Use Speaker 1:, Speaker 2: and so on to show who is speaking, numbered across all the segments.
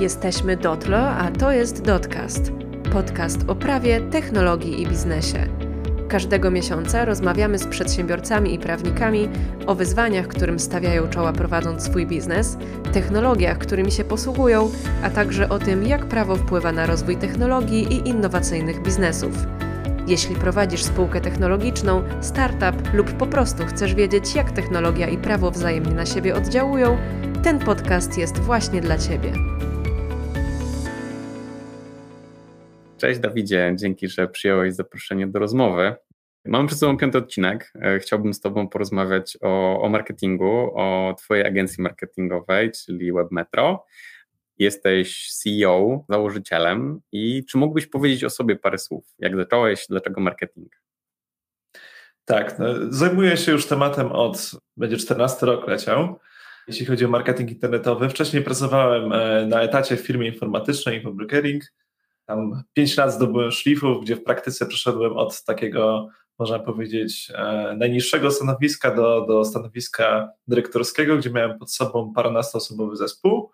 Speaker 1: Jesteśmy Dotlo, a to jest Dotcast. Podcast o prawie, technologii i biznesie. Każdego miesiąca rozmawiamy z przedsiębiorcami i prawnikami o wyzwaniach, którym stawiają czoła prowadząc swój biznes, technologiach, którymi się posługują, a także o tym, jak prawo wpływa na rozwój technologii i innowacyjnych biznesów. Jeśli prowadzisz spółkę technologiczną, startup lub po prostu chcesz wiedzieć, jak technologia i prawo wzajemnie na siebie oddziałują, ten podcast jest właśnie dla Ciebie.
Speaker 2: Cześć Dawidzie, dzięki, że przyjąłeś zaproszenie do rozmowy. Mamy przed sobą piąty odcinek. E, chciałbym z Tobą porozmawiać o, o marketingu, o Twojej agencji marketingowej, czyli WebMetro. Jesteś CEO, założycielem i czy mógłbyś powiedzieć o sobie parę słów? Jak zacząłeś, dlaczego marketing?
Speaker 3: Tak, no, zajmuję się już tematem od, będzie 14 rok leciał, jeśli chodzi o marketing internetowy. Wcześniej pracowałem e, na etacie w firmie informatycznej Infobrokering. Tam 5 lat zdobyłem szlifów, gdzie w praktyce przeszedłem od takiego, można powiedzieć, e, najniższego stanowiska do, do stanowiska dyrektorskiego, gdzie miałem pod sobą paręnastoosobowy zespół.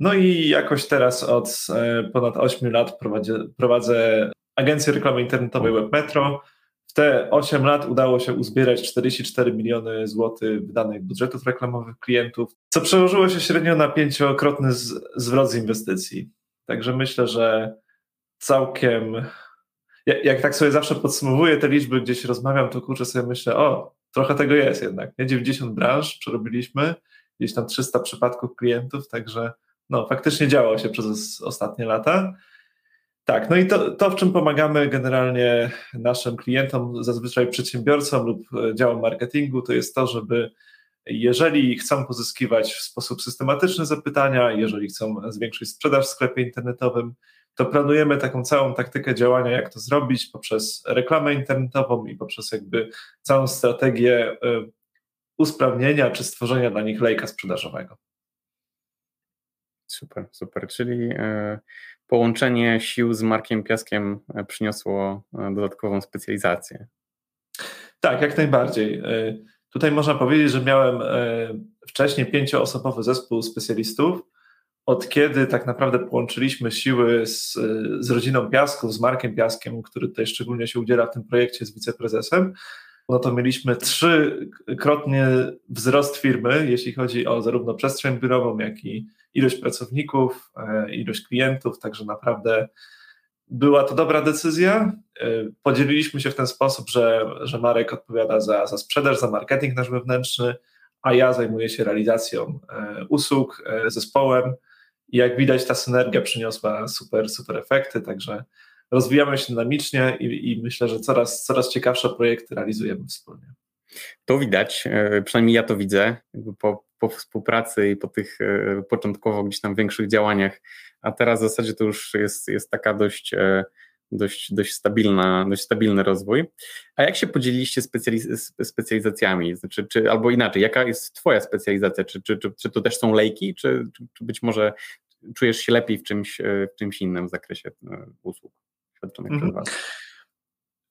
Speaker 3: No i jakoś teraz od e, ponad 8 lat prowadzę, prowadzę agencję reklamy internetowej WebMetro. W te 8 lat udało się uzbierać 44 miliony złotych wydanych budżetów reklamowych klientów, co przełożyło się średnio na pięciokrotny zwrot z inwestycji. Także myślę, że całkiem. Jak, tak sobie zawsze podsumowuję te liczby, gdzieś rozmawiam, to kurczę sobie myślę, o, trochę tego jest jednak. Nie 90 branż przerobiliśmy, gdzieś tam 300 przypadków klientów, także no, faktycznie działo się przez ostatnie lata. Tak, no i to, to, w czym pomagamy generalnie naszym klientom, zazwyczaj przedsiębiorcom lub e, działom marketingu, to jest to, żeby jeżeli chcą pozyskiwać w sposób systematyczny zapytania, jeżeli chcą zwiększyć sprzedaż w sklepie internetowym, to planujemy taką całą taktykę działania, jak to zrobić poprzez reklamę internetową i poprzez jakby całą strategię e, usprawnienia czy stworzenia dla nich lejka sprzedażowego.
Speaker 2: Super, super. Czyli e, połączenie sił z Markiem Piaskiem e, przyniosło dodatkową specjalizację.
Speaker 3: Tak, jak najbardziej. Tutaj można powiedzieć, że miałem wcześniej pięcioosobowy zespół specjalistów. Od kiedy tak naprawdę połączyliśmy siły z, z rodziną Piasków, z Markiem Piaskiem, który tutaj szczególnie się udziela w tym projekcie z wiceprezesem, no to mieliśmy trzykrotnie wzrost firmy, jeśli chodzi o zarówno przestrzeń biurową, jak i ilość pracowników, e, ilość klientów, także naprawdę była to dobra decyzja. E, podzieliliśmy się w ten sposób, że, że Marek odpowiada za, za sprzedaż, za marketing nasz wewnętrzny, a ja zajmuję się realizacją e, usług zespołem. I jak widać, ta synergia przyniosła super, super efekty, także rozwijamy się dynamicznie i, i myślę, że coraz, coraz ciekawsze projekty realizujemy wspólnie.
Speaker 2: To widać, przynajmniej ja to widzę, po, po współpracy i po tych e, początkowo gdzieś tam większych działaniach, a teraz w zasadzie to już jest, jest taka dość, e, dość, dość, stabilna, dość stabilny rozwój. A jak się podzieliliście specjaliz specjalizacjami? Znaczy, czy, albo inaczej, jaka jest Twoja specjalizacja? Czy, czy, czy, czy to też są lejki, czy, czy być może czujesz się lepiej w czymś, e, w czymś innym w zakresie usług świadczonych mhm. przez Was?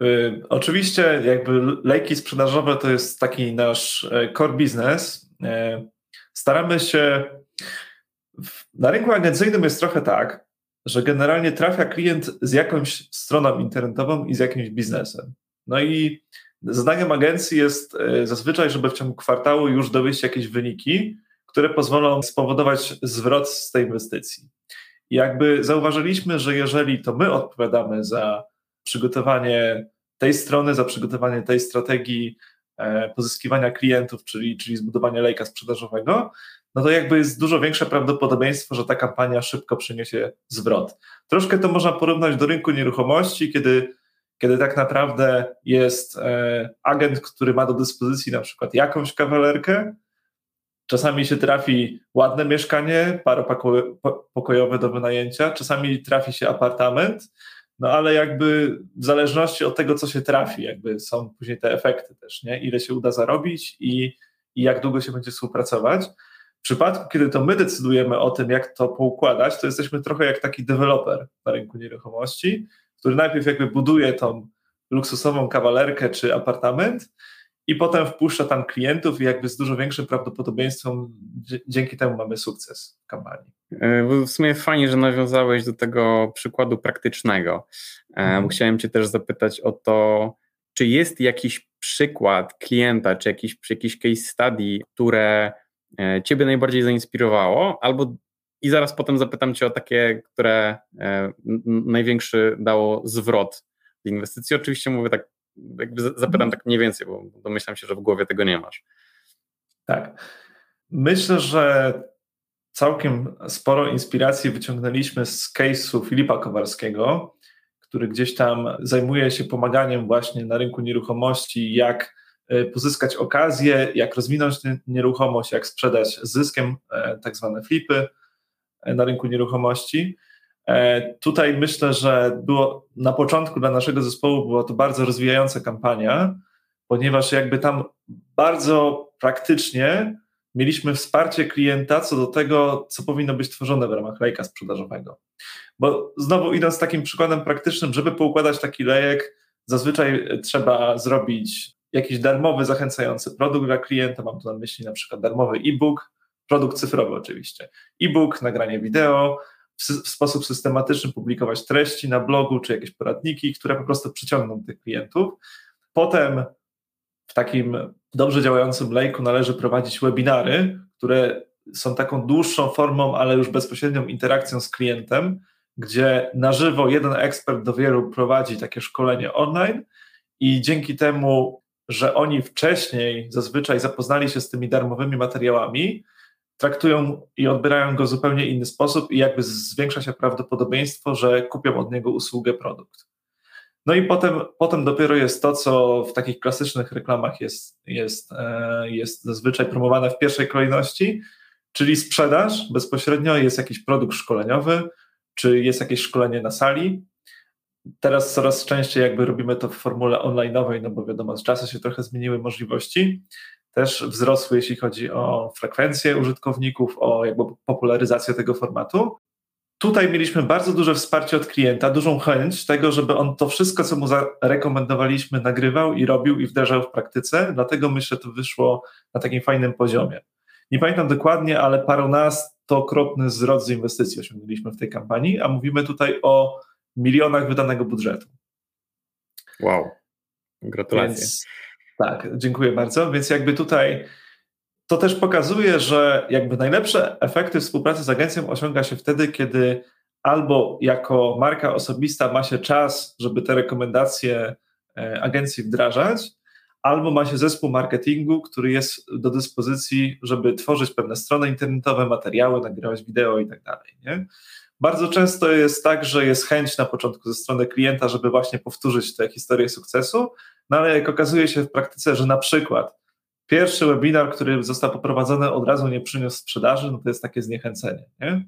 Speaker 3: Y, oczywiście, jakby lejki sprzedażowe to jest taki nasz core business. Staramy się. Na rynku agencyjnym jest trochę tak, że generalnie trafia klient z jakąś stroną internetową i z jakimś biznesem. No i zadaniem agencji jest e, zazwyczaj, żeby w ciągu kwartału już dowieść jakieś wyniki, które pozwolą spowodować zwrot z tej inwestycji. I jakby zauważyliśmy, że jeżeli to my odpowiadamy za przygotowanie tej strony, za przygotowanie tej strategii, E, pozyskiwania klientów, czyli, czyli zbudowania lejka sprzedażowego, no to jakby jest dużo większe prawdopodobieństwo, że ta kampania szybko przyniesie zwrot. Troszkę to można porównać do rynku nieruchomości, kiedy, kiedy tak naprawdę jest e, agent, który ma do dyspozycji na przykład jakąś kawalerkę, Czasami się trafi ładne mieszkanie, paropokojowe do wynajęcia, czasami trafi się apartament, no ale jakby w zależności od tego, co się trafi, jakby są później te efekty też, nie? Ile się uda zarobić i, i jak długo się będzie współpracować. W przypadku, kiedy to my decydujemy o tym, jak to poukładać, to jesteśmy trochę jak taki deweloper na rynku nieruchomości, który najpierw jakby buduje tą luksusową kawalerkę czy apartament i potem wpuszcza tam klientów i jakby z dużo większym prawdopodobieństwem dzięki temu mamy sukces w kampanii.
Speaker 2: E, w sumie fajnie, że nawiązałeś do tego przykładu praktycznego. Mhm. Chciałem Cię też zapytać o to, czy jest jakiś przykład klienta, czy jakiś, jakiś case study, które e, Ciebie najbardziej zainspirowało, albo i zaraz potem zapytam Cię o takie, które największy dało zwrot z inwestycji. Oczywiście mówię tak jakby zapytam mhm. tak mniej więcej, bo domyślam się, że w głowie tego nie masz.
Speaker 3: Tak. Myślę, że całkiem sporo inspiracji wyciągnęliśmy z case'u Filipa Kowalskiego, który gdzieś tam zajmuje się pomaganiem właśnie na rynku nieruchomości, jak e, pozyskać okazję, jak rozwinąć nieruchomość, jak sprzedać z zyskiem, e, tak zwane flipy e, na rynku nieruchomości. E, tutaj myślę, że było na początku dla naszego zespołu była to bardzo rozwijająca kampania, ponieważ jakby tam bardzo praktycznie mieliśmy wsparcie klienta co do tego, co powinno być tworzone w ramach lejka sprzedażowego. Bo znowu idąc takim przykładem praktycznym, żeby poukładać taki lejek, zazwyczaj trzeba zrobić jakiś darmowy, zachęcający produkt dla klienta. Mam tu na myśli na przykład darmowy e-book, produkt cyfrowy oczywiście. E-book, nagranie wideo, w, w sposób systematyczny publikować treści na blogu czy jakieś poradniki, które po prostu przyciągną tych klientów. Potem w takim dobrze działającym lejku należy prowadzić webinary, które są taką dłuższą formą, ale już bezpośrednią interakcją z klientem, gdzie na żywo jeden ekspert do wielu prowadzi takie szkolenie online i dzięki temu, że oni wcześniej zazwyczaj zapoznali się z tymi darmowymi materiałami, traktują i odbierają go w zupełnie inny sposób i jakby zwiększa się prawdopodobieństwo, że kupią od niego usługę, produkt. No i potem, potem dopiero jest to, co w takich klasycznych reklamach jest, jest, e, jest zazwyczaj promowane w pierwszej kolejności, czyli sprzedaż bezpośrednio, jest jakiś produkt szkoleniowy, czy jest jakieś szkolenie na sali. Teraz coraz częściej jakby robimy to w formule online'owej, no bo wiadomo, z czasem się trochę zmieniły możliwości, też wzrosły, jeśli chodzi o frekwencję użytkowników, o jakby popularyzację tego formatu. Tutaj mieliśmy bardzo duże wsparcie od klienta, dużą chęć tego, żeby on to wszystko, co mu zarekomendowaliśmy, nagrywał i robił i wdrażał w praktyce. Dlatego myślę, to wyszło na takim fajnym poziomie. Nie pamiętam dokładnie, ale paronastokrotny zwrot z inwestycji osiągnęliśmy w tej kampanii, a mówimy tutaj o milionach wydanego budżetu.
Speaker 2: Wow, gratulacje.
Speaker 3: Więc tak, dziękuję bardzo. Więc jakby tutaj to też pokazuje, że jakby najlepsze efekty współpracy z agencją osiąga się wtedy, kiedy albo jako marka osobista ma się czas, żeby te rekomendacje e, agencji wdrażać, albo ma się zespół marketingu, który jest do dyspozycji, żeby tworzyć pewne strony internetowe, materiały, nagrywać wideo i tak dalej. Nie? Bardzo często jest tak, że jest chęć na początku ze strony klienta, żeby właśnie powtórzyć tę historię sukcesu, no ale jak okazuje się w praktyce, że na przykład pierwszy webinar, który został poprowadzony, od razu nie przyniósł sprzedaży, no to jest takie zniechęcenie. Nie?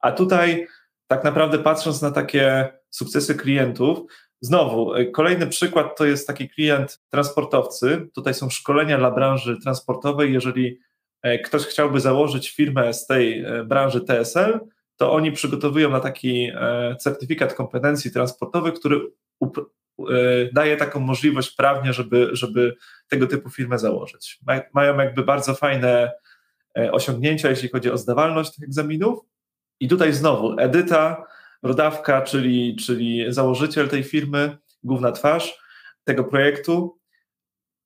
Speaker 3: A tutaj tak naprawdę patrząc na takie sukcesy klientów, znowu e, kolejny przykład to jest taki klient transportowcy. Tutaj są szkolenia dla branży transportowej. Jeżeli e, ktoś chciałby założyć firmę z tej e, branży TSL, to oni przygotowują na taki certyfikat kompetencji transportowych, który E, daje taką możliwość prawnie, żeby, żeby tego typu firmę założyć. Mają jakby bardzo fajne e, osiągnięcia, jeśli chodzi o zdawalność tych egzaminów. I tutaj znowu Edyta Rodawka, czyli, czyli założyciel tej firmy, główna twarz tego projektu,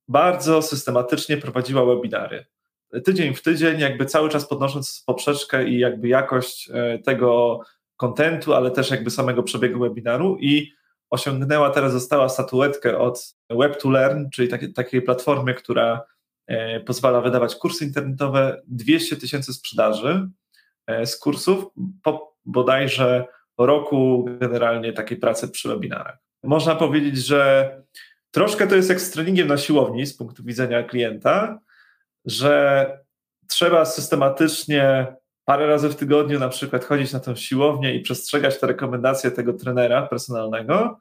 Speaker 3: bardzo systematycznie prowadziła webinary. Tydzień w tydzień, jakby cały czas podnosząc poprzeczkę i jakby jakość e, tego kontentu, ale też jakby samego przebiegu webinaru i osiągnęła, teraz została statuetkę od Web2Learn, czyli takie, takiej platformy, która e, pozwala wydawać kursy internetowe, 200 tysięcy sprzedaży e, z kursów po bodajże roku generalnie takiej pracy przy webinarach. Można powiedzieć, że troszkę to jest jak z treningiem na siłowni z punktu widzenia klienta, że trzeba systematycznie parę razy w tygodniu na przykład chodzić na tą siłownię i przestrzegać te rekomendacje tego trenera personalnego,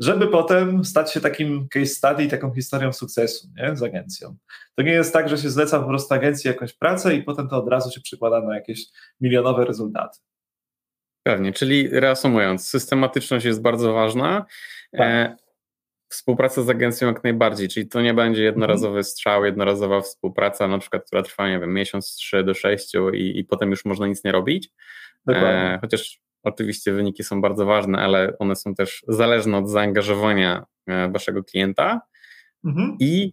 Speaker 3: żeby potem stać się takim case study, taką historią sukcesu nie? z agencją. To nie jest tak, że się zleca po prostu agencji jakąś pracę i potem to od razu się przykłada na jakieś milionowe rezultaty.
Speaker 2: Pewnie, czyli reasumując, systematyczność jest bardzo ważna. Tak. Współpraca z agencją jak najbardziej, czyli to nie będzie jednorazowy strzał, jednorazowa współpraca, na przykład, która trwa, nie wiem, miesiąc, trzy do sześciu i, i potem już można nic nie robić. E, chociaż oczywiście wyniki są bardzo ważne, ale one są też zależne od zaangażowania e, waszego klienta mhm. i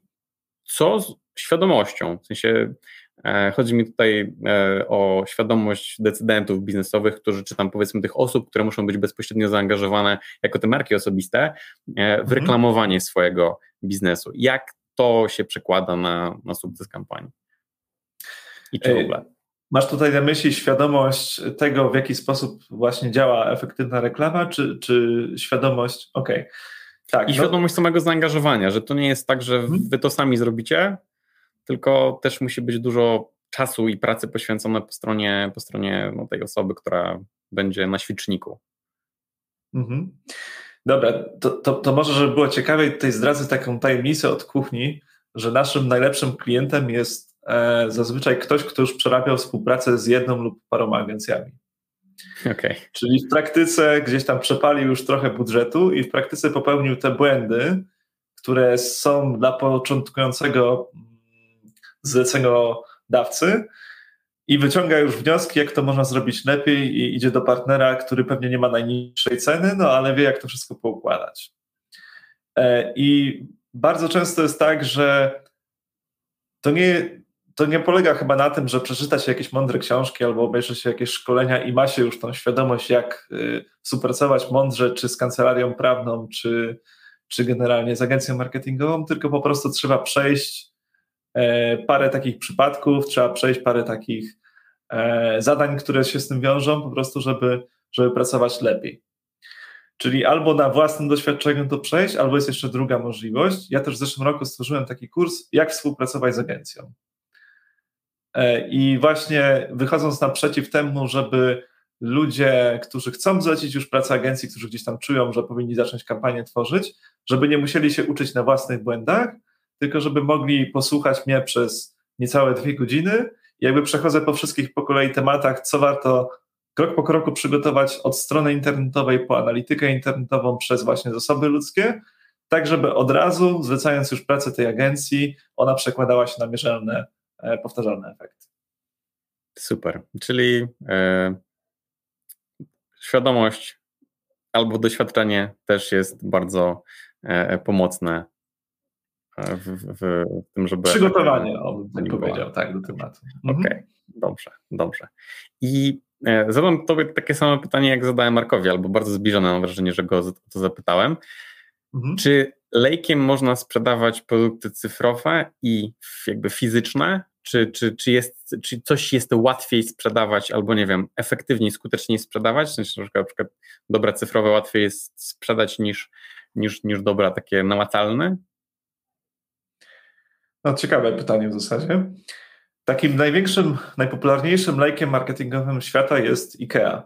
Speaker 2: co z świadomością, w sensie chodzi mi tutaj e, o świadomość decydentów biznesowych, którzy, czy tam powiedzmy tych osób, które muszą być bezpośrednio zaangażowane jako te marki osobiste e, w mhm. reklamowanie swojego biznesu. Jak to się przekłada na, na sukces kampanii? I czy w ogóle?
Speaker 3: Masz tutaj na myśli świadomość tego, w jaki sposób właśnie działa efektywna reklama, czy, czy świadomość, okej. Okay.
Speaker 2: Tak, I no. świadomość samego zaangażowania, że to nie jest tak, że mhm. wy to sami zrobicie, tylko też musi być dużo czasu i pracy poświęcone po stronie, po stronie no, tej osoby, która będzie na świeczniku.
Speaker 3: Mhm. Dobra, to, to, to może, żeby było ciekawiej, tutaj zdradzę taką tajemnicę od kuchni, że naszym najlepszym klientem jest e, zazwyczaj ktoś, kto już przerabiał współpracę z jedną lub paroma agencjami.
Speaker 2: Okay.
Speaker 3: Czyli w praktyce gdzieś tam przepalił już trochę budżetu i w praktyce popełnił te błędy, które są dla początkującego zleceniodawcy i wyciąga już wnioski, jak to można zrobić lepiej i idzie do partnera, który pewnie nie ma najniższej ceny, no ale wie, jak to wszystko poukładać. E, I bardzo często jest tak, że to nie, to nie polega chyba na tym, że przeczyta się jakieś mądre książki albo obejrzy się jakieś szkolenia i ma się już tą świadomość, jak y, współpracować mądrze, czy z kancelarią prawną, czy, czy generalnie z agencją marketingową, tylko po prostu trzeba przejść parę takich przypadków, trzeba przejść parę takich e, zadań, które się z tym wiążą, po prostu, żeby, żeby pracować lepiej. Czyli albo na własnym doświadczeniu to przejść, albo jest jeszcze druga możliwość. Ja też w zeszłym roku stworzyłem taki kurs, jak współpracować z agencją. E, I właśnie wychodząc naprzeciw temu, żeby ludzie, którzy chcą zlecić już pracę agencji, którzy gdzieś tam czują, że powinni zacząć kampanię tworzyć, żeby nie musieli się uczyć na własnych błędach, tylko żeby mogli posłuchać mnie przez niecałe dwie godziny. I jakby przechodzę po wszystkich po kolei tematach, co warto krok po kroku przygotować od strony internetowej po analitykę internetową przez właśnie zasoby ludzkie, tak żeby od razu, zlecając już pracę tej agencji, ona przekładała się na mierzalne, e, powtarzalne efekty.
Speaker 2: Super. Czyli e, świadomość albo doświadczenie też jest bardzo e, pomocne w, w, w tym, żeby.
Speaker 3: Przygotowanie, on tak powiedział, tak, do tematu.
Speaker 2: Mhm. Okej, okay. dobrze, dobrze. I e, zadam Tobie takie samo pytanie, jak zadałem Markowi, albo bardzo zbliżone, mam wrażenie, że go o to zapytałem. Mhm. Czy lejkiem można sprzedawać produkty cyfrowe i jakby fizyczne? Czy, czy, czy, jest, czy coś jest łatwiej sprzedawać, albo nie wiem, efektywniej, skuteczniej sprzedawać? W sensie, na przykład dobra cyfrowe łatwiej jest sprzedać niż, niż, niż dobra takie namacalne?
Speaker 3: No, ciekawe pytanie w zasadzie. Takim największym, najpopularniejszym lejkiem marketingowym świata jest IKEA,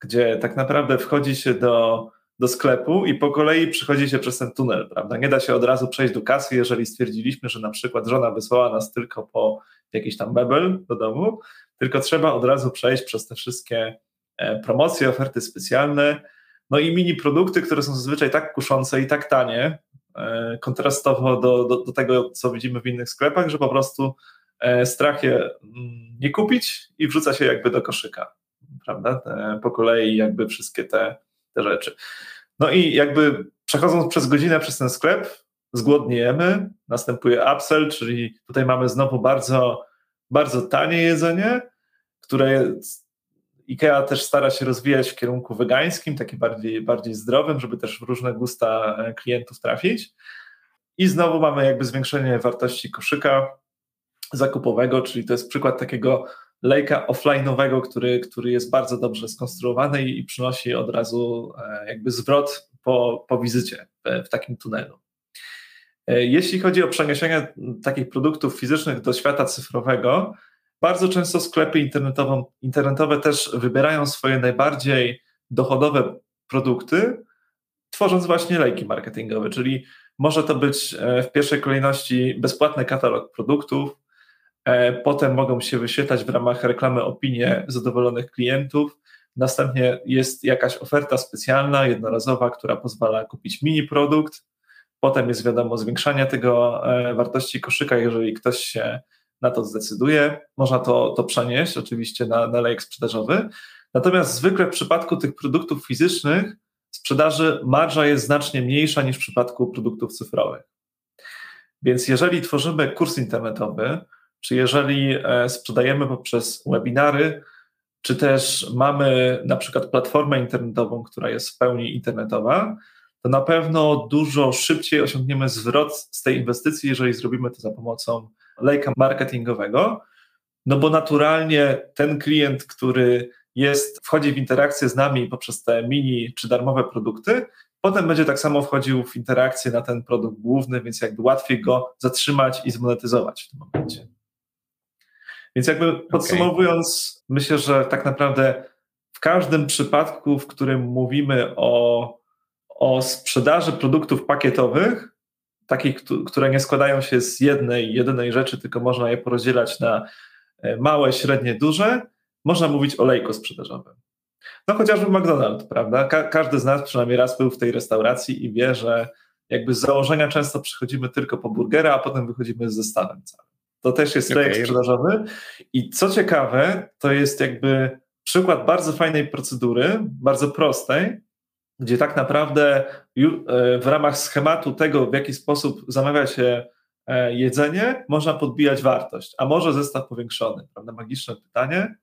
Speaker 3: gdzie tak naprawdę wchodzi się do, do sklepu i po kolei przychodzi się przez ten tunel, prawda? Nie da się od razu przejść do kasy, jeżeli stwierdziliśmy, że na przykład żona wysłała nas tylko po jakiś tam mebel do domu, tylko trzeba od razu przejść przez te wszystkie e, promocje, oferty specjalne, no i mini produkty, które są zazwyczaj tak kuszące i tak tanie, kontrastowo do, do, do, tego, co widzimy w innych sklepach, że po prostu e, strach je mm, nie kupić i wrzuca się jakby do koszyka, prawda? Te, po kolei jakby wszystkie te, te rzeczy. No i jakby przechodząc przez godzinę przez ten sklep, zgłodniejemy, następuje upsell, czyli tutaj mamy znowu bardzo, bardzo tanie jedzenie, które IKEA też stara się rozwijać w kierunku wegańskim, takim bardziej, bardziej zdrowym, żeby też w różne gusta e, klientów trafić. I znowu mamy jakby zwiększenie wartości koszyka zakupowego, czyli to jest przykład takiego lejka offline'owego, który, który jest bardzo dobrze skonstruowany i, przynosi od razu e, jakby zwrot po, po wizycie w, w takim tunelu. E, jeśli chodzi o przeniesienie takich produktów fizycznych do świata cyfrowego, bardzo często sklepy internetowe też wybierają swoje najbardziej dochodowe produkty, tworząc właśnie lejki marketingowe, czyli może to być e, w pierwszej kolejności bezpłatny katalog produktów, e, potem mogą się wyświetlać w ramach reklamy opinie zadowolonych klientów, następnie jest jakaś oferta specjalna, jednorazowa, która pozwala kupić mini produkt, Potem jest wiadomo zwiększanie tego e, wartości koszyka, jeżeli ktoś się na to zdecyduje. Można to, to przenieść oczywiście na, na lejek sprzedażowy. Natomiast zwykle w przypadku tych produktów fizycznych sprzedaży marża jest znacznie mniejsza niż w przypadku produktów cyfrowych. Więc jeżeli tworzymy kurs internetowy, czy jeżeli e, sprzedajemy poprzez webinary, czy też mamy na przykład platformę internetową, która jest w pełni internetowa, to na pewno dużo szybciej osiągniemy zwrot z tej inwestycji, jeżeli zrobimy to za pomocą lejka marketingowego, no bo naturalnie ten klient, który jest, wchodzi w interakcję z nami poprzez te mini czy darmowe produkty, potem będzie tak samo wchodził w interakcję na ten produkt główny, więc jakby łatwiej go zatrzymać i zmonetyzować w tym momencie. Więc jakby podsumowując, okay. myślę, że tak naprawdę w każdym przypadku, w którym mówimy o, o sprzedaży produktów pakietowych, takich, które nie składają się z jednej, jedynej rzeczy, tylko można je porozdzielać na e, małe, średnie, duże, można mówić o lejku sprzedażowym. No chociażby McDonald's, prawda? Ka każdy z nas przynajmniej raz był w tej restauracji i wie, że jakby z założenia często przychodzimy tylko po burgera, a potem wychodzimy z zestawem całym. To też jest lejek okay. sprzedażowy. I co ciekawe, to jest jakby przykład bardzo fajnej procedury, bardzo prostej, gdzie tak naprawdę e, w ramach schematu tego, w jaki sposób zamawia się e, jedzenie, można podbijać wartość, a może zestaw powiększony, prawda? Magiczne pytanie,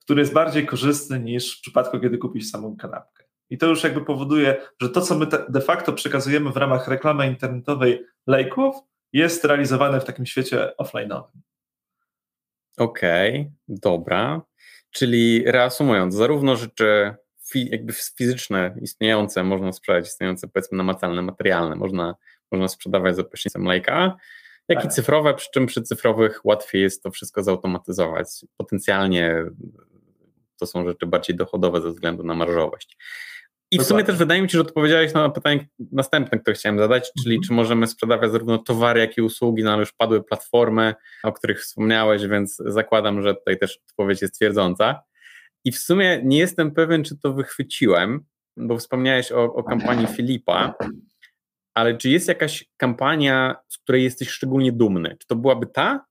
Speaker 3: który jest bardziej korzystny niż w przypadku, kiedy kupisz samą kanapkę. I to już jakby powoduje, że to, co my de facto przekazujemy w ramach reklamy internetowej lejków, jest realizowane w takim świecie offline'owym.
Speaker 2: Okej, okay, dobra. Czyli reasumując, zarówno rzeczy jakby fizyczne, istniejące, można sprzedać istniejące, powiedzmy, namacalne, materialne, można, można sprzedawać za pośrednictwem lejka, jak tak. i cyfrowe, przy czym przy cyfrowych łatwiej jest to wszystko zautomatyzować. Potencjalnie to są rzeczy bardziej dochodowe ze względu na marżowość. I w sumie też wydaje mi się, że odpowiedziałeś na pytanie następne, które chciałem zadać, czyli mhm. czy możemy sprzedawać zarówno towary, jak i usługi, no ale już padły platformy, o których wspomniałeś, więc zakładam, że tutaj też odpowiedź jest twierdząca. I w sumie nie jestem pewien, czy to wychwyciłem, bo wspomniałeś o, o kampanii Filipa, ale czy jest jakaś kampania, z której jesteś szczególnie dumny? Czy to byłaby ta,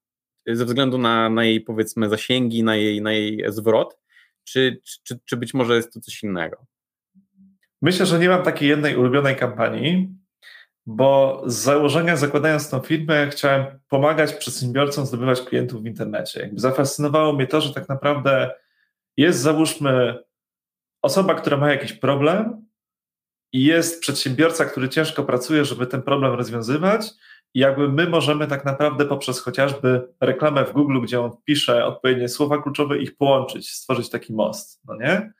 Speaker 2: ze względu na, na jej powiedzmy zasięgi, na jej, na jej zwrot, czy, czy, czy być może jest to coś innego?
Speaker 3: Myślę, że nie mam takiej jednej ulubionej kampanii, bo z założenia zakładając tą firmę chciałem pomagać przedsiębiorcom zdobywać klientów w internecie. Jakby zafascynowało mnie to, że tak naprawdę jest załóżmy osoba, która ma jakiś problem i jest przedsiębiorca, który ciężko pracuje, żeby ten problem rozwiązywać i jakby my możemy tak naprawdę poprzez chociażby reklamę w Google, gdzie on pisze odpowiednie słowa kluczowe, ich połączyć, stworzyć taki most, no nie?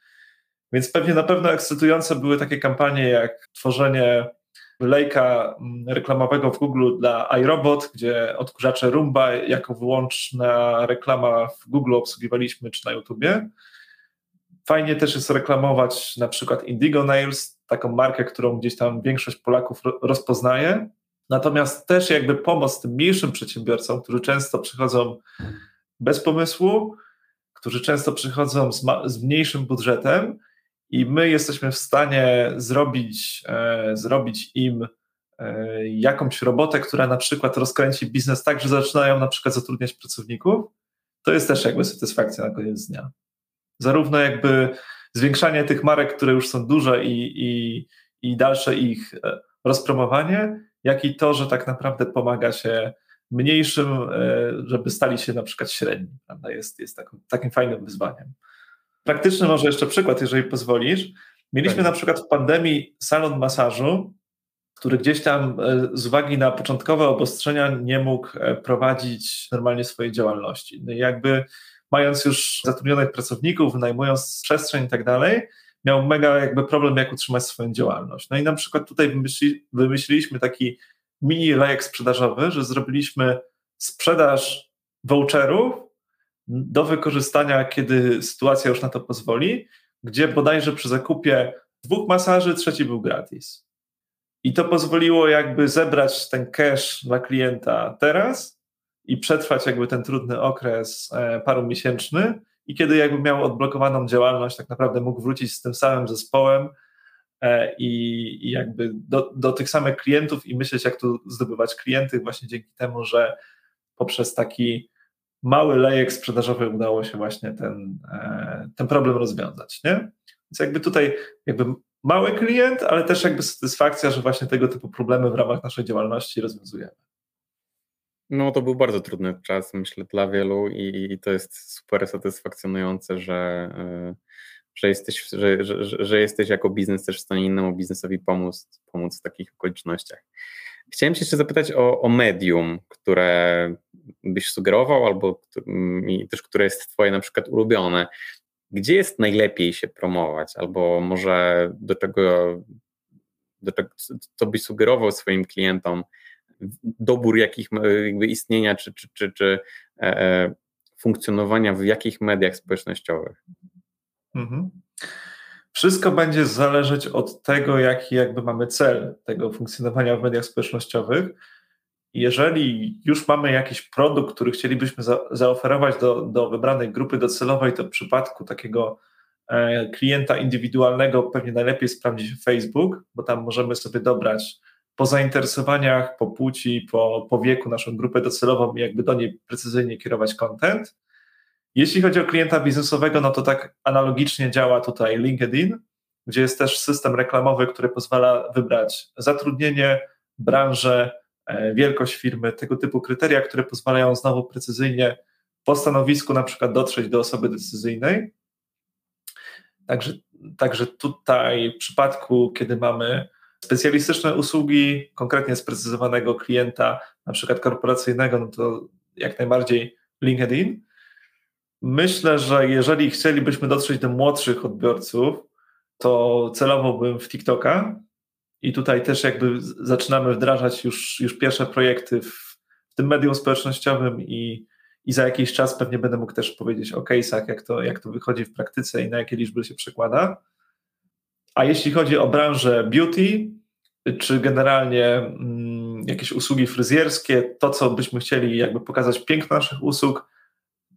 Speaker 3: Więc pewnie na pewno ekscytujące były takie kampanie jak tworzenie lejka mm, reklamowego w Google dla iRobot, gdzie odkurzacze Roomba jako wyłączna reklama w Google obsługiwaliśmy czy na YouTubie. Fajnie też jest reklamować na przykład Indigo Nails, taką markę, którą gdzieś tam większość Polaków rozpoznaje. Natomiast też jakby pomoc tym mniejszym przedsiębiorcom, którzy często przychodzą bez pomysłu, którzy często przychodzą z, z mniejszym budżetem i my jesteśmy w stanie zrobić, e, zrobić im e, jakąś robotę, która na przykład rozkręci biznes tak, że zaczynają na przykład zatrudniać pracowników, to jest też jakby satysfakcja na koniec dnia. Zarówno jakby zwiększanie tych marek, które już są duże i, i, i dalsze ich e, rozpromowanie, jak i to, że tak naprawdę pomaga się mniejszym, żeby stali się na przykład średni. Prawda? Jest, jest takim, takim fajnym wyzwaniem. Praktyczny może jeszcze przykład, jeżeli pozwolisz. Mieliśmy tak. na przykład w pandemii salon masażu, który gdzieś tam e, z uwagi na początkowe obostrzenia nie mógł e, prowadzić normalnie swojej działalności. No jakby mając już zatrudnionych pracowników, wynajmując przestrzeń i tak dalej, miał mega jakby problem, jak utrzymać swoją działalność. No i na przykład tutaj wymyśli, wymyśliliśmy taki mini lejek sprzedażowy, że zrobiliśmy sprzedaż voucherów do wykorzystania, kiedy sytuacja już na to pozwoli, gdzie bodajże przy zakupie dwóch masaży trzeci był gratis. I to pozwoliło jakby zebrać ten cash dla klienta teraz i przetrwać jakby ten trudny okres e, paru miesięczny i kiedy jakby miał odblokowaną działalność, tak naprawdę mógł wrócić z tym samym zespołem e, i, jakby do, do tych samych klientów i myśleć, jak tu zdobywać klientów, właśnie dzięki temu, że poprzez taki mały lejek sprzedażowy udało się właśnie ten, e, ten problem rozwiązać. Nie? Więc jakby tutaj jakby mały klient, ale też jakby satysfakcja, że właśnie tego typu problemy w ramach naszej działalności rozwiązujemy.
Speaker 2: No to był bardzo trudny czas, myślę, dla wielu i, i to jest super satysfakcjonujące, że, e, że, jesteś, że, że, że jesteś jako biznes też w stanie innemu biznesowi pomóc, pomóc w takich okolicznościach. Chciałem Cię jeszcze zapytać o, o medium, które byś sugerował, albo i też które jest Twoje na przykład ulubione. Gdzie jest najlepiej się promować, albo może do czego, do czego co byś sugerował swoim klientom, dobór jakich jakby istnienia, czy, czy, czy, czy e, e, funkcjonowania w jakich mediach społecznościowych? Mhm.
Speaker 3: Wszystko będzie zależeć od tego, jaki jakby mamy cel tego funkcjonowania w mediach społecznościowych. Jeżeli już mamy jakiś produkt, który chcielibyśmy za, zaoferować do, do wybranej grupy docelowej, to w przypadku takiego e, klienta indywidualnego pewnie najlepiej sprawdzi Facebook, bo tam możemy sobie dobrać po zainteresowaniach, po płci, po, po wieku naszą grupę docelową i jakby do niej precyzyjnie kierować content. Jeśli chodzi o klienta biznesowego, no to tak analogicznie działa tutaj LinkedIn, gdzie jest też system reklamowy, który pozwala wybrać zatrudnienie, branżę, wielkość firmy, tego typu kryteria, które pozwalają znowu precyzyjnie po stanowisku na przykład dotrzeć do osoby decyzyjnej. Także, także tutaj w przypadku, kiedy mamy specjalistyczne usługi konkretnie sprecyzowanego klienta, na przykład korporacyjnego, no to jak najbardziej LinkedIn. Myślę, że jeżeli chcielibyśmy dotrzeć do młodszych odbiorców, to celowałbym w TikToka i tutaj też jakby zaczynamy wdrażać już, już pierwsze projekty w, w tym medium społecznościowym i, i za jakiś czas pewnie będę mógł też powiedzieć o case'ach, jak to, jak to wychodzi w praktyce i na jakie liczby się przekłada. A jeśli chodzi o branżę beauty, czy generalnie mm, jakieś usługi fryzjerskie, to co byśmy chcieli jakby pokazać piękno naszych usług,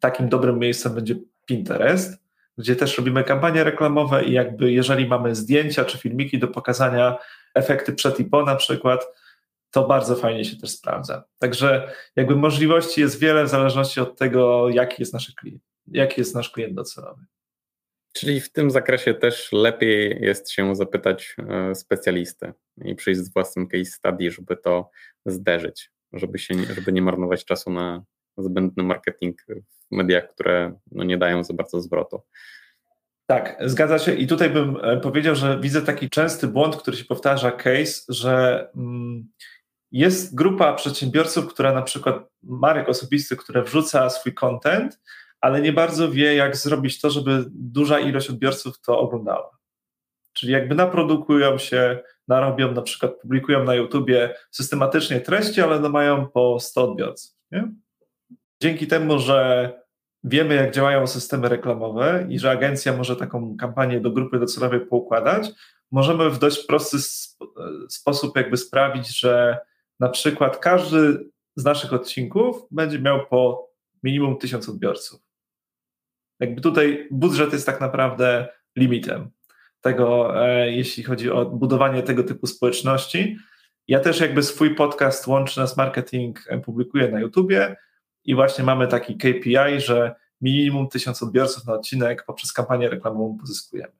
Speaker 3: takim dobrym miejscem będzie Pinterest, gdzie też robimy kampanie reklamowe i jakby jeżeli mamy zdjęcia czy filmiki do pokazania, efekty przed i po na przykład, to bardzo fajnie się też sprawdza. Także jakby możliwości jest wiele w zależności od tego, jaki jest nasz klient, jaki jest nasz klient docelowy.
Speaker 2: Czyli w tym zakresie też lepiej jest się zapytać e, specjalisty i przyjść z własnym case study, żeby to zderzyć, żeby, się, żeby nie marnować czasu na zbędny marketing w mediach, które no nie dają za bardzo zwrotu.
Speaker 3: Tak, zgadza się. I tutaj bym e, powiedział, że widzę taki częsty błąd, który się powtarza, case, że mm, jest grupa przedsiębiorców, która na przykład marek osobistych, które wrzuca swój content, ale nie bardzo wie, jak zrobić to, żeby duża ilość odbiorców to oglądała. Czyli jakby naprodukują się, narobią, na przykład publikują na YouTubie systematycznie treści, ale no mają po 100 odbiorców. Nie? Dzięki temu, że wiemy, jak działają systemy reklamowe i że agencja może taką kampanię do grupy docelowej poukładać, możemy w dość prosty sposób jakby sprawić, że na przykład każdy z naszych odcinków będzie miał po minimum tysiąc odbiorców. Jakby tutaj budżet jest tak naprawdę limitem tego, e, jeśli chodzi o budowanie tego typu społeczności. Ja też jakby swój podcast Łączy Nas Marketing e, publikuję na YouTubie i właśnie mamy taki KPI, że minimum tysiąc odbiorców na odcinek poprzez kampanię reklamową pozyskujemy.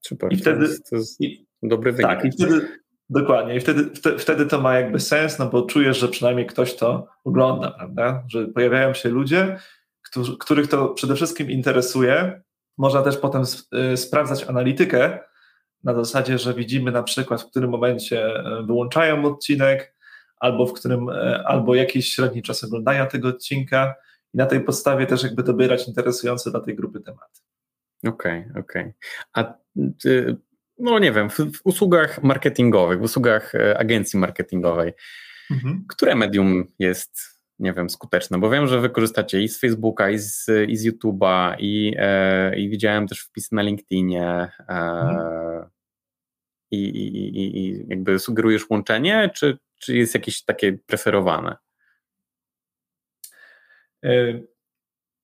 Speaker 2: Super, I wtedy, to jest, to jest dobry wynik.
Speaker 3: Tak, i wtedy, dokładnie, i wtedy, wtedy to ma jakby sens, no bo czujesz, że przynajmniej ktoś to ogląda, prawda? Że pojawiają się ludzie, którzy, których to przede wszystkim interesuje. Można też potem y, sprawdzać analitykę na zasadzie, że widzimy na przykład, w którym momencie y, wyłączają odcinek, albo w którym, y, albo jakiś średni czas oglądania tego odcinka i na tej podstawie też jakby dobierać interesujące dla tej grupy tematy.
Speaker 2: Okej, okay, okej. Okay. A no nie wiem, w, w, usługach marketingowych, w usługach e, agencji marketingowej, mhm. które medium jest nie wiem, skuteczne, bo wiem, że wykorzystacie i z Facebooka, i z, i z YouTube'a, i, e, i widziałem też wpisy na LinkedInie. E, mhm. i, i, i, jakby sugerujesz łączenie, czy, czy jest jakieś takie preferowane?
Speaker 3: E,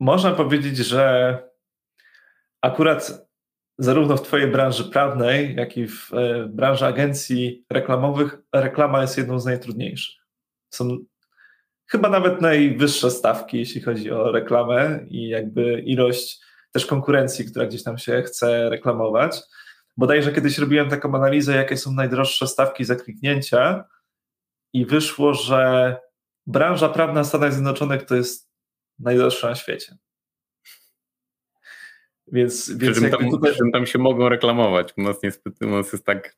Speaker 3: można powiedzieć, że akurat zarówno w Twojej branży prawnej, jak i w e, branży agencji reklamowych reklama jest jedną z najtrudniejszych. Są chyba nawet najwyższe stawki, jeśli chodzi o reklamę i jakby ilość też konkurencji, która gdzieś tam się chce reklamować. Bodajże kiedyś robiłem taką analizę, jakie są najdroższe stawki za kliknięcia i wyszło, że branża prawna w Stanach Zjednoczonych to jest najdroższa na świecie.
Speaker 2: Więc, więc przy, tam, tutaj... tam się mogą reklamować. U nas niestety u nas jest tak.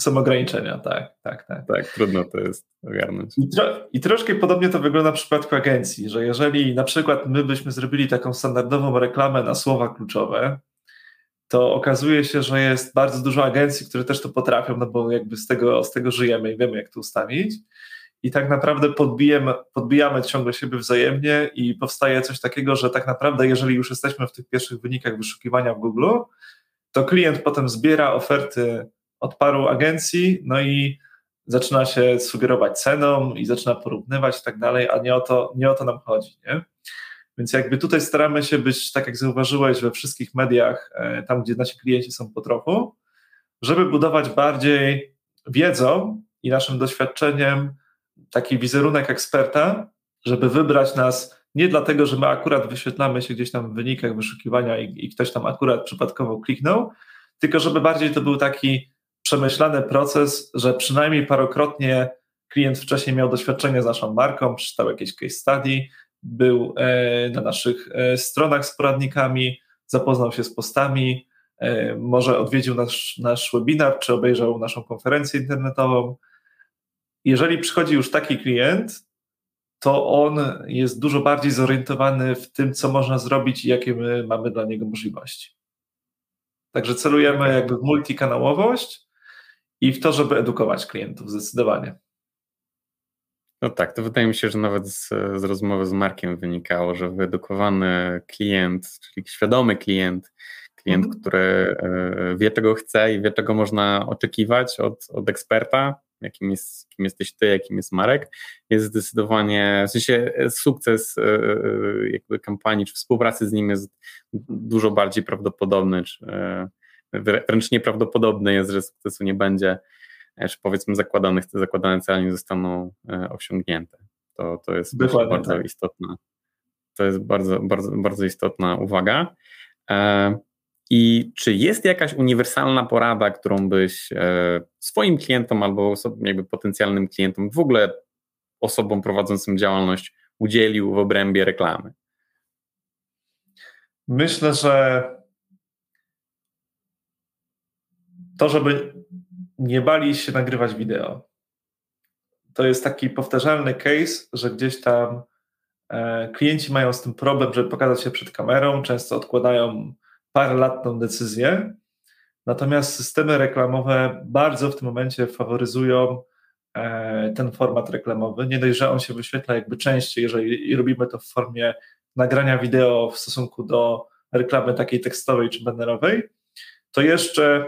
Speaker 3: Są ograniczenia, tak, tak, tak.
Speaker 2: Tak, trudno to jest ogarnąć.
Speaker 3: I, tro, I troszkę podobnie to wygląda w przypadku agencji, że jeżeli na przykład my byśmy zrobili taką standardową reklamę na słowa kluczowe, to okazuje się, że jest bardzo dużo agencji, które też to potrafią, no bo jakby z tego, z tego żyjemy i wiemy, jak to ustawić i tak naprawdę podbijemy, podbijamy ciągle siebie wzajemnie i powstaje coś takiego, że tak naprawdę jeżeli już jesteśmy w tych pierwszych wynikach wyszukiwania w Google, to klient potem zbiera oferty od paru agencji, no i zaczyna się sugerować ceną i zaczyna porównywać i tak dalej, a nie o to, nie o to nam chodzi. Nie? Więc jakby tutaj staramy się być, tak jak zauważyłeś, we wszystkich mediach, e, tam gdzie nasi klienci są po trochu, żeby budować bardziej wiedzą i naszym doświadczeniem taki wizerunek eksperta, żeby wybrać nas nie dlatego, że my akurat wyświetlamy się gdzieś tam w wynikach wyszukiwania i, i ktoś tam akurat przypadkowo kliknął, tylko żeby bardziej to był taki przemyślany proces, że przynajmniej parokrotnie klient wcześniej miał doświadczenie z naszą marką, przeczytał jakieś case study, był e, na naszych e, stronach z poradnikami, zapoznał się z postami, e, może odwiedził nasz, nasz webinar, czy obejrzał naszą konferencję internetową, jeżeli przychodzi już taki klient, to on jest dużo bardziej zorientowany w tym, co można zrobić i jakie my mamy dla niego możliwości. Także celujemy jakby w multikanałowość i w to, żeby edukować klientów zdecydowanie.
Speaker 2: No tak, to wydaje mi się, że nawet z, z rozmowy z Markiem wynikało, że wyedukowany klient, czyli świadomy klient, klient, mhm. który e, wie, czego chce i wie, czego można oczekiwać od, od eksperta, jakim, jest, kim jesteś ty, jakim jest Marek, jest zdecydowanie, w sensie e, sukces e, jakby kampanii czy współpracy z nim jest dużo bardziej prawdopodobny, czy wręcz nieprawdopodobne jest, że sukcesu nie będzie, czy powiedzmy zakładanych, te zakładane cele nie zostaną osiągnięte. To, to jest bardzo, bardzo tak. istotna. To jest bardzo, bardzo, bardzo istotna uwaga. I czy jest jakaś uniwersalna porada, którą byś e, swoim klientom albo jakby potencjalnym klientom, w ogóle osobom prowadzącym działalność udzielił w obrębie reklamy?
Speaker 3: Myślę, że to, żeby nie bali się nagrywać wideo. To jest taki powtarzalny case, że gdzieś tam e, klienci mają z tym problem, żeby pokazać się przed kamerą, często odkładają parę lat tą decyzję. Natomiast systemy reklamowe bardzo w tym momencie faworyzują e, ten format reklamowy. Nie dość, że on się wyświetla jakby częściej, jeżeli robimy to w formie nagrania wideo w stosunku do reklamy takiej tekstowej czy bannerowej, to jeszcze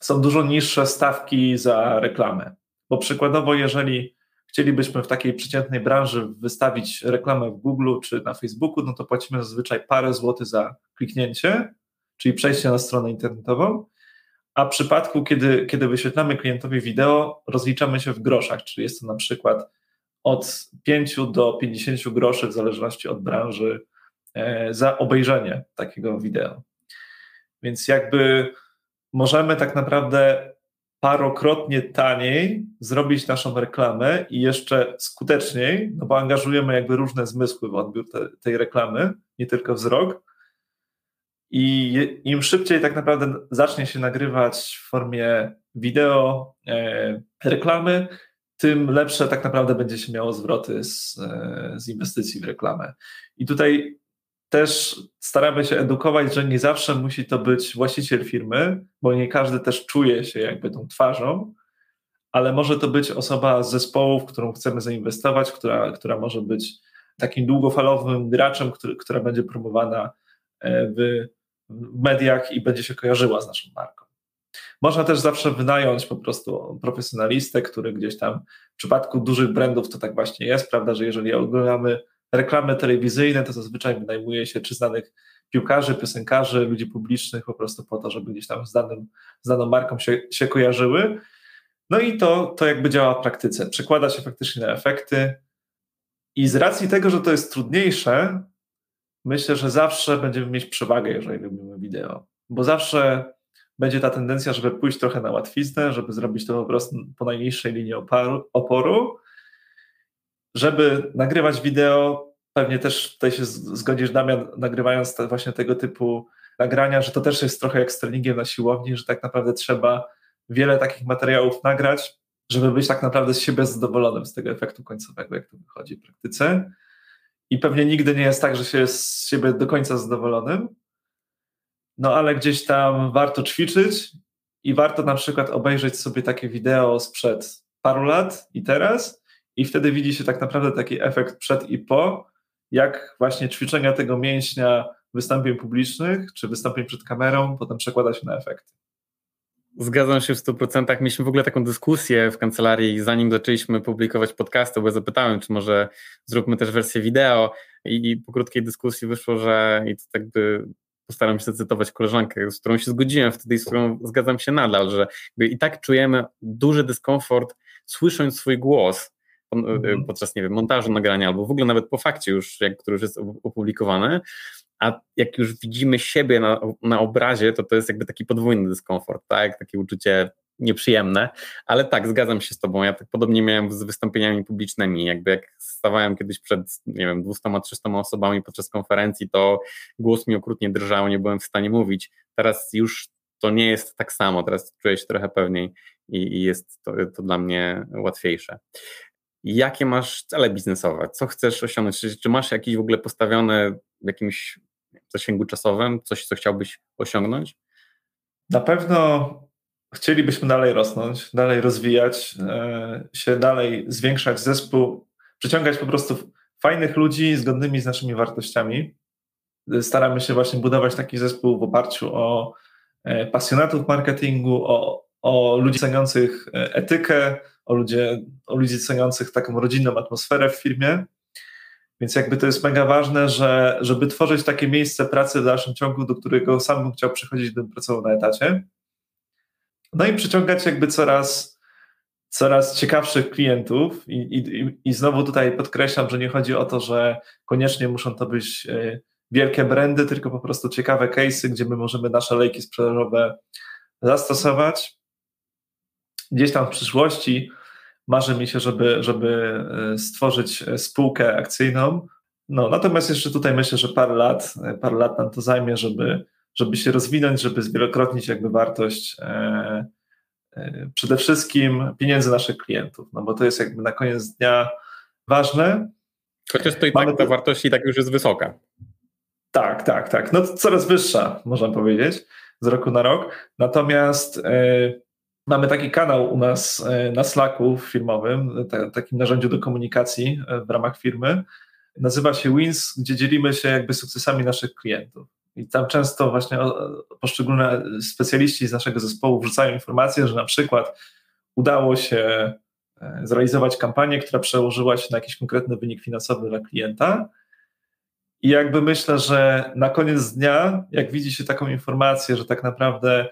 Speaker 3: są dużo niższe stawki za reklamę. Bo przykładowo, jeżeli chcielibyśmy w takiej przeciętnej branży wystawić reklamę w Google czy na Facebooku, no to płacimy zazwyczaj parę złotych za kliknięcie, czyli przejście na stronę internetową, a w przypadku, kiedy, kiedy wyświetlamy klientowi wideo, rozliczamy się w groszach, czyli jest to na przykład od 5 do 50 groszy w zależności od branży e, za obejrzenie takiego wideo. Więc jakby możemy tak naprawdę parokrotnie taniej zrobić naszą reklamę i jeszcze skuteczniej, no bo angażujemy jakby różne zmysły w odbiór te, tej reklamy, nie tylko wzrok, i im szybciej tak naprawdę zacznie się nagrywać w formie wideo e, reklamy, tym lepsze tak naprawdę będzie się miało zwroty z, e, z inwestycji w reklamę. I tutaj też staramy się edukować, że nie zawsze musi to być właściciel firmy, bo nie każdy też czuje się jakby tą twarzą, ale może to być osoba z zespołu, w którą chcemy zainwestować, która, która może być takim długofalowym graczem, który, która będzie promowana e, w mediach i będzie się kojarzyła z naszą marką. Można też zawsze wynająć po prostu profesjonalistę, który gdzieś tam w przypadku dużych brandów to tak właśnie jest, prawda, że jeżeli oglądamy reklamy telewizyjne, to zazwyczaj wynajmuje się czy znanych piłkarzy, piosenkarzy, ludzi publicznych po prostu po to, żeby gdzieś tam z, danym, z daną marką się, się kojarzyły. No i to, to jakby działa w praktyce. Przekłada się faktycznie na efekty. I z racji tego, że to jest trudniejsze, myślę, że zawsze będziemy mieć przewagę, jeżeli robimy wideo. Bo zawsze będzie ta tendencja, żeby pójść trochę na łatwiznę, żeby zrobić to po prostu po najniższej linii oporu, oporu żeby nagrywać wideo, pewnie też tutaj się zgodzisz, Damian, nagrywając te, właśnie tego typu nagrania, że to też jest trochę jak z treningiem na siłowni, że tak naprawdę trzeba wiele takich materiałów nagrać, żeby być tak naprawdę z siebie zadowolonym z tego efektu końcowego, jak to wychodzi w praktyce. I pewnie nigdy nie jest tak, że się jest z siebie do końca zadowolonym, no ale gdzieś tam warto ćwiczyć i warto na przykład obejrzeć sobie takie wideo sprzed paru lat i teraz i wtedy widzi się tak naprawdę taki efekt przed i po, jak właśnie ćwiczenia tego mięśnia wystąpień publicznych czy wystąpień przed kamerą potem przekłada się na efekty.
Speaker 2: Zgadzam się w 100%. Mieliśmy w ogóle taką dyskusję w kancelarii, zanim zaczęliśmy publikować podcasty, bo ja zapytałem, czy może zróbmy też wersję wideo i, po krótkiej dyskusji wyszło, że i to tak by postaram się zacytować koleżankę, z którą się zgodziłem wtedy i z którą zgadzam się nadal, że i tak czujemy duży dyskomfort słysząc swój głos. Podczas, nie wiem, montażu nagrania albo w ogóle nawet po fakcie już, jak, który już jest opublikowany, a jak już widzimy siebie na, na obrazie, to to jest jakby taki podwójny dyskomfort, tak, takie uczucie nieprzyjemne, ale tak, zgadzam się z tobą, ja tak podobnie miałem z wystąpieniami publicznymi, jakby jak stawałem kiedyś przed, nie wiem, 200-300 osobami podczas konferencji, to głos mi okrutnie drżał, nie byłem w stanie mówić, teraz już to nie jest tak samo, teraz czuję się trochę pewniej i, i jest to, to dla mnie łatwiejsze. Jakie masz cele biznesowe? Co chcesz osiągnąć? Czy, czy masz jakieś w ogóle postawione w jakimś zasięgu czasowym, coś, co chciałbyś osiągnąć?
Speaker 3: Na pewno chcielibyśmy dalej rosnąć, dalej rozwijać e, się, dalej zwiększać zespół, przyciągać po prostu fajnych ludzi zgodnymi z naszymi wartościami. Staramy się właśnie budować taki zespół w oparciu o e, pasjonatów marketingu, o, o ludzi ceniących e, etykę, o, ludzie, o ludzi ceniących taką rodzinną atmosferę w firmie. Więc jakby to jest mega ważne, że, żeby tworzyć takie miejsce pracy w dalszym ciągu, do którego sam bym chciał przychodzić, gdybym pracował na etacie. No i przyciągać jakby coraz, coraz ciekawszych klientów. I, i, I znowu tutaj podkreślam, że nie chodzi o to, że koniecznie muszą to być e, wielkie brandy, tylko po prostu ciekawe case'y, gdzie my możemy nasze lejki sprzedażowe zastosować. Gdzieś tam w przyszłości marzy mi się, żeby, żeby e, stworzyć e, spółkę akcyjną. No, natomiast jeszcze tutaj myślę, że parę lat, e, parę lat nam to zajmie, żeby, żeby się rozwinąć, żeby zwielokrotnić jakby wartość e, e, przede wszystkim pieniędzy naszych klientów, no bo to jest jakby na koniec dnia ważne.
Speaker 2: Chociaż to i tak ta wartość i tak już jest wysoka.
Speaker 3: Tak, tak, tak. No coraz wyższa, można powiedzieć, z roku na rok. Natomiast e, Mamy taki kanał u nas e, na Slacku firmowym, takim narzędziu do komunikacji e, w ramach firmy. Nazywa się Wins, gdzie dzielimy się jakby sukcesami naszych klientów. I tam często właśnie poszczególne specjaliści z naszego zespołu wrzucają informacje, że na przykład udało się e, zrealizować kampanię, która przełożyła się na jakiś konkretny wynik finansowy dla klienta. I jakby myślę, że na koniec dnia, jak widzi się taką informację, że tak naprawdę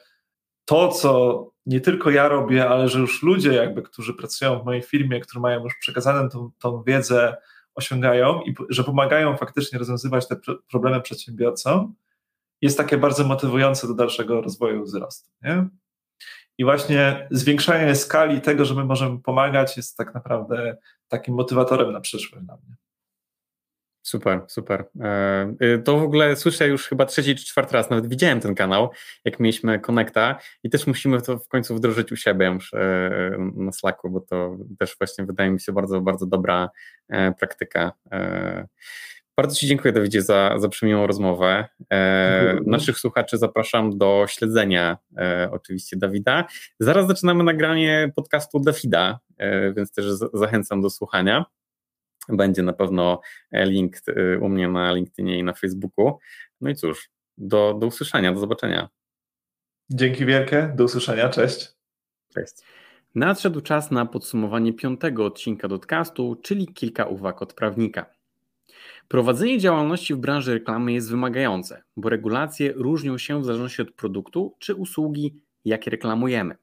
Speaker 3: to, co nie tylko ja robię, ale że już ludzie, jakby, którzy pracują w mojej firmie, którzy mają już przekazaną tą, tą wiedzę, osiągają i że pomagają faktycznie rozwiązywać te problemy przedsiębiorcom, jest takie bardzo motywujące do dalszego rozwoju wzrostu. Nie? I właśnie zwiększanie skali tego, że my możemy pomagać, jest tak naprawdę takim motywatorem na przyszłość dla mnie.
Speaker 2: Super, super. E, y, to w ogóle słyszę już chyba trzeci czy czwarty raz, nawet widziałem ten kanał, jak mieliśmy Connecta i też musimy to w końcu wdrożyć u siebie już e, na Slacku, bo to też właśnie wydaje mi się bardzo, bardzo dobra e, praktyka. Bardzo Ci dziękuję, Dawidzie, za, za przymiłą rozmowę. E, naszych słuchaczy zapraszam do śledzenia e, oczywiście Dawida. Zaraz zaczynamy nagranie podcastu Dawida, e, więc też zachęcam do słuchania. Będzie na pewno link e, u mnie na LinkedInie i na Facebooku. No i cóż, do, do usłyszenia, do zobaczenia.
Speaker 3: Dzięki wielkie, do usłyszenia, cześć.
Speaker 2: Cześć. Nadszedł czas na podsumowanie piątego odcinka podcastu, czyli kilka uwag od prawnika. Prowadzenie działalności w branży reklamy jest wymagające, bo regulacje różnią się w zależności od produktu czy usługi, jakie reklamujemy.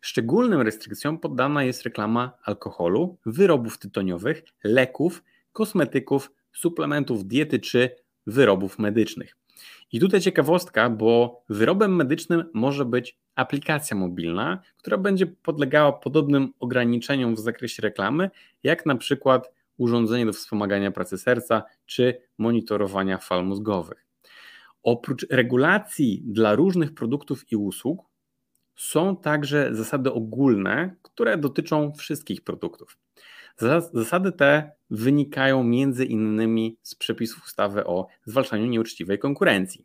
Speaker 2: Szczególnym restrykcjom poddana jest reklama alkoholu, wyrobów tytoniowych, leków, kosmetyków, suplementów diety czy wyrobów medycznych. I tutaj ciekawostka, bo wyrobem medycznym może być aplikacja mobilna, która będzie podlegała podobnym ograniczeniom w zakresie reklamy, jak na przykład urządzenie do wspomagania pracy serca czy monitorowania fal mózgowych. Oprócz regulacji dla różnych produktów i usług, są także zasady ogólne, które dotyczą wszystkich produktów. Zasady te wynikają między innymi z przepisów ustawy o zwalczaniu nieuczciwej konkurencji.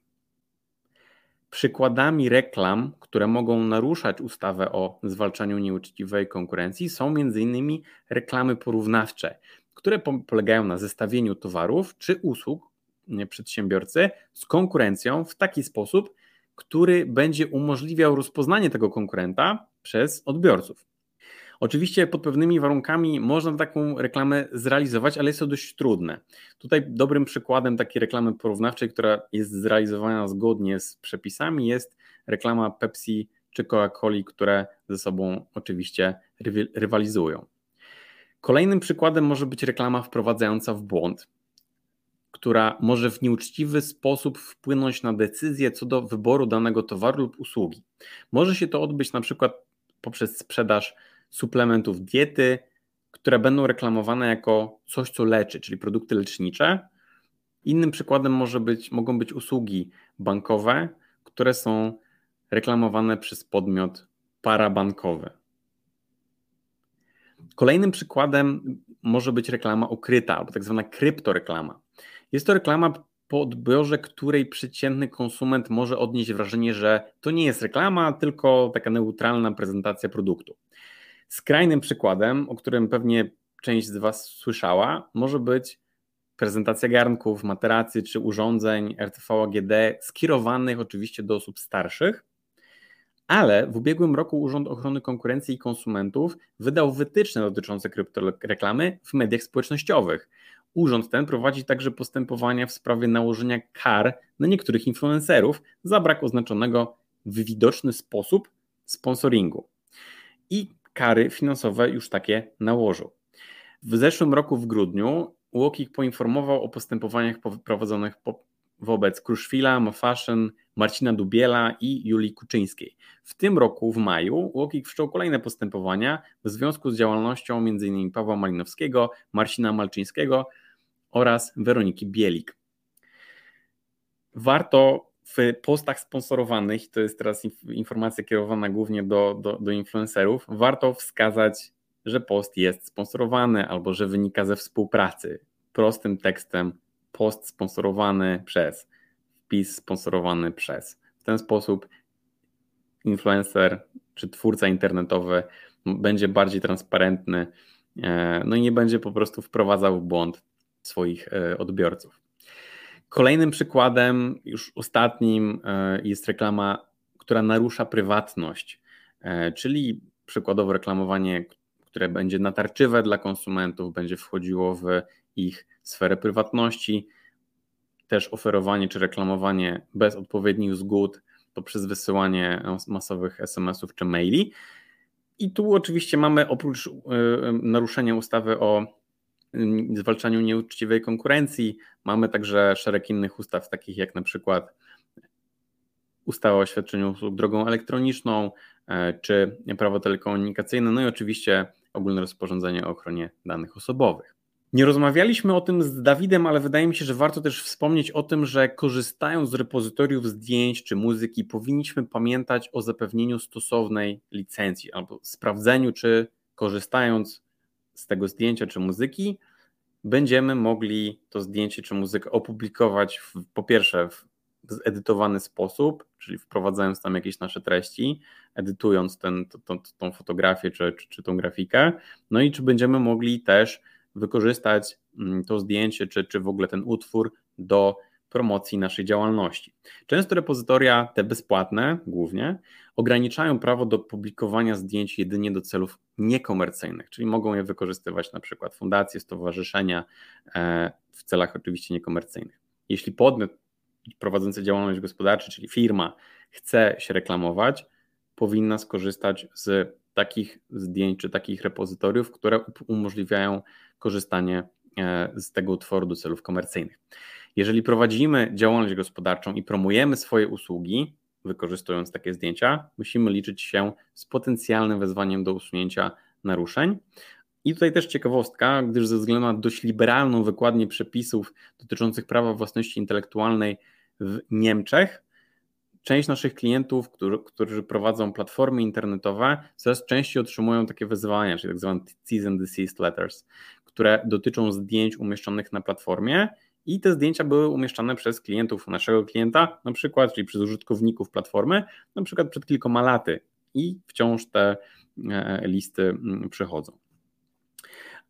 Speaker 2: Przykładami reklam, które mogą naruszać ustawę o zwalczaniu nieuczciwej konkurencji są m.in. reklamy porównawcze, które polegają na zestawieniu towarów czy usług przedsiębiorcy z konkurencją w taki sposób, który będzie umożliwiał rozpoznanie tego konkurenta przez odbiorców. Oczywiście pod pewnymi warunkami można taką reklamę zrealizować, ale jest to dość trudne. Tutaj dobrym przykładem takiej reklamy porównawczej, która jest zrealizowana zgodnie z przepisami, jest reklama Pepsi czy Coca-Coli, które ze sobą oczywiście rywalizują. Kolejnym przykładem może być reklama wprowadzająca w błąd, która może w nieuczciwy sposób wpłynąć na decyzję co do wyboru danego towaru lub usługi. Może się to odbyć na przykład poprzez sprzedaż suplementów diety, które będą reklamowane jako coś, co leczy, czyli produkty lecznicze. Innym przykładem może być, mogą być usługi bankowe, które są reklamowane przez podmiot parabankowy. Kolejnym przykładem może być reklama ukryta albo tak zwana kryptoreklama. Jest to reklama po odbiorze której przeciętny konsument może odnieść wrażenie, że to nie jest reklama, tylko taka neutralna prezentacja produktu. Skrajnym przykładem, o którym pewnie część z Was słyszała, może być prezentacja garnków, materacy czy urządzeń RTV AGD skierowanych oczywiście do osób starszych, ale w ubiegłym roku Urząd Ochrony Konkurencji i Konsumentów wydał wytyczne dotyczące kryptoreklamy w mediach społecznościowych. Urząd ten prowadzi także postępowania w sprawie nałożenia kar na niektórych influencerów za brak oznaczonego w widoczny sposób sponsoringu. I kary finansowe już takie nałożył. W zeszłym roku w grudniu UOKiK poinformował o postępowaniach prowadzonych wobec Kruszwila, Mofaszyn, Marcina Dubiela i Julii Kuczyńskiej. W tym roku, w maju, UOKiK wszczął kolejne postępowania w związku z działalnością m.in. Pawła Malinowskiego, Marcina Malczyńskiego oraz Weroniki Bielik. Warto w postach sponsorowanych, to jest teraz informacja kierowana głównie do, do, do influencerów, warto wskazać, że post jest sponsorowany albo że wynika ze współpracy. Prostym tekstem post sponsorowany przez, wpis sponsorowany przez. W ten sposób influencer czy twórca internetowy będzie bardziej transparentny, e, no i nie będzie po prostu wprowadzał w błąd swoich e, odbiorców. Kolejnym przykładem, już ostatnim, e, jest reklama, która narusza prywatność, e, czyli przykładowo reklamowanie, które będzie natarczywe dla konsumentów, będzie wchodziło w ich sferę prywatności, też oferowanie czy reklamowanie bez odpowiednich zgód poprzez wysyłanie masowych SMS-ów czy maili. I tu oczywiście mamy oprócz naruszenia ustawy o zwalczaniu nieuczciwej konkurencji. Mamy także szereg innych ustaw, takich jak na przykład ustawa o świadczeniu usług drogą elektroniczną, e, czy prawo telekomunikacyjne, no i oczywiście ogólne rozporządzenie o ochronie danych osobowych. Nie rozmawialiśmy o tym z Dawidem, ale wydaje mi się, że warto też wspomnieć o tym, że korzystając z repozytoriów zdjęć czy muzyki, powinniśmy pamiętać o zapewnieniu stosownej licencji albo sprawdzeniu, czy korzystając z tego zdjęcia czy muzyki, będziemy mogli to zdjęcie czy muzykę opublikować w, po pierwsze w zedytowany sposób, czyli wprowadzając tam jakieś nasze treści, edytując ten, to, to, tą fotografię czy, czy, czy tą grafikę, no i czy będziemy mogli też wykorzystać mm, to zdjęcie czy, czy w ogóle ten utwór do promocji naszej działalności. Często repozytoria, te bezpłatne głównie, ograniczają prawo do publikowania zdjęć jedynie do celów niekomercyjnych, czyli mogą je wykorzystywać na przykład fundacje, stowarzyszenia, e, w celach oczywiście niekomercyjnych. Jeśli podmiot prowadzący działalność gospodarczą, czyli firma, chce się reklamować, powinna skorzystać z takich zdjęć czy takich repozytoriów, które umożliwiają korzystanie e, z tego utworu do celów komercyjnych. Jeżeli prowadzimy działalność gospodarczą i promujemy swoje usługi, wykorzystując takie zdjęcia, musimy liczyć się z potencjalnym wezwaniem do usunięcia naruszeń. I tutaj też ciekawostka, gdyż ze względu na dość liberalną wykładnię przepisów dotyczących prawa własności intelektualnej w Niemczech, część naszych klientów, którzy, którzy prowadzą platformy internetowe, coraz częściej otrzymują takie wezwania, czyli tak zwane cease and desist letters, które dotyczą zdjęć umieszczonych na platformie i te zdjęcia były umieszczane przez klientów naszego klienta, na przykład, czyli przez użytkowników platformy, na przykład przed kilkoma laty i wciąż te e, listy mm, przychodzą.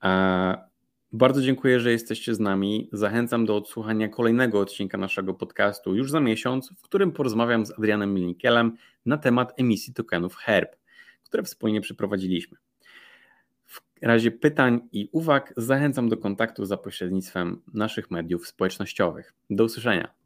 Speaker 2: E, bardzo dziękuję, że jesteście z nami. Zachęcam do odsłuchania kolejnego odcinka naszego podcastu już za miesiąc, w którym porozmawiam z Adrianem Milnikielem na temat emisji tokenów HERB, które wspólnie przeprowadziliśmy. W razie pytań i uwag zachęcam do kontaktu za pośrednictwem naszych mediów społecznościowych. Do usłyszenia.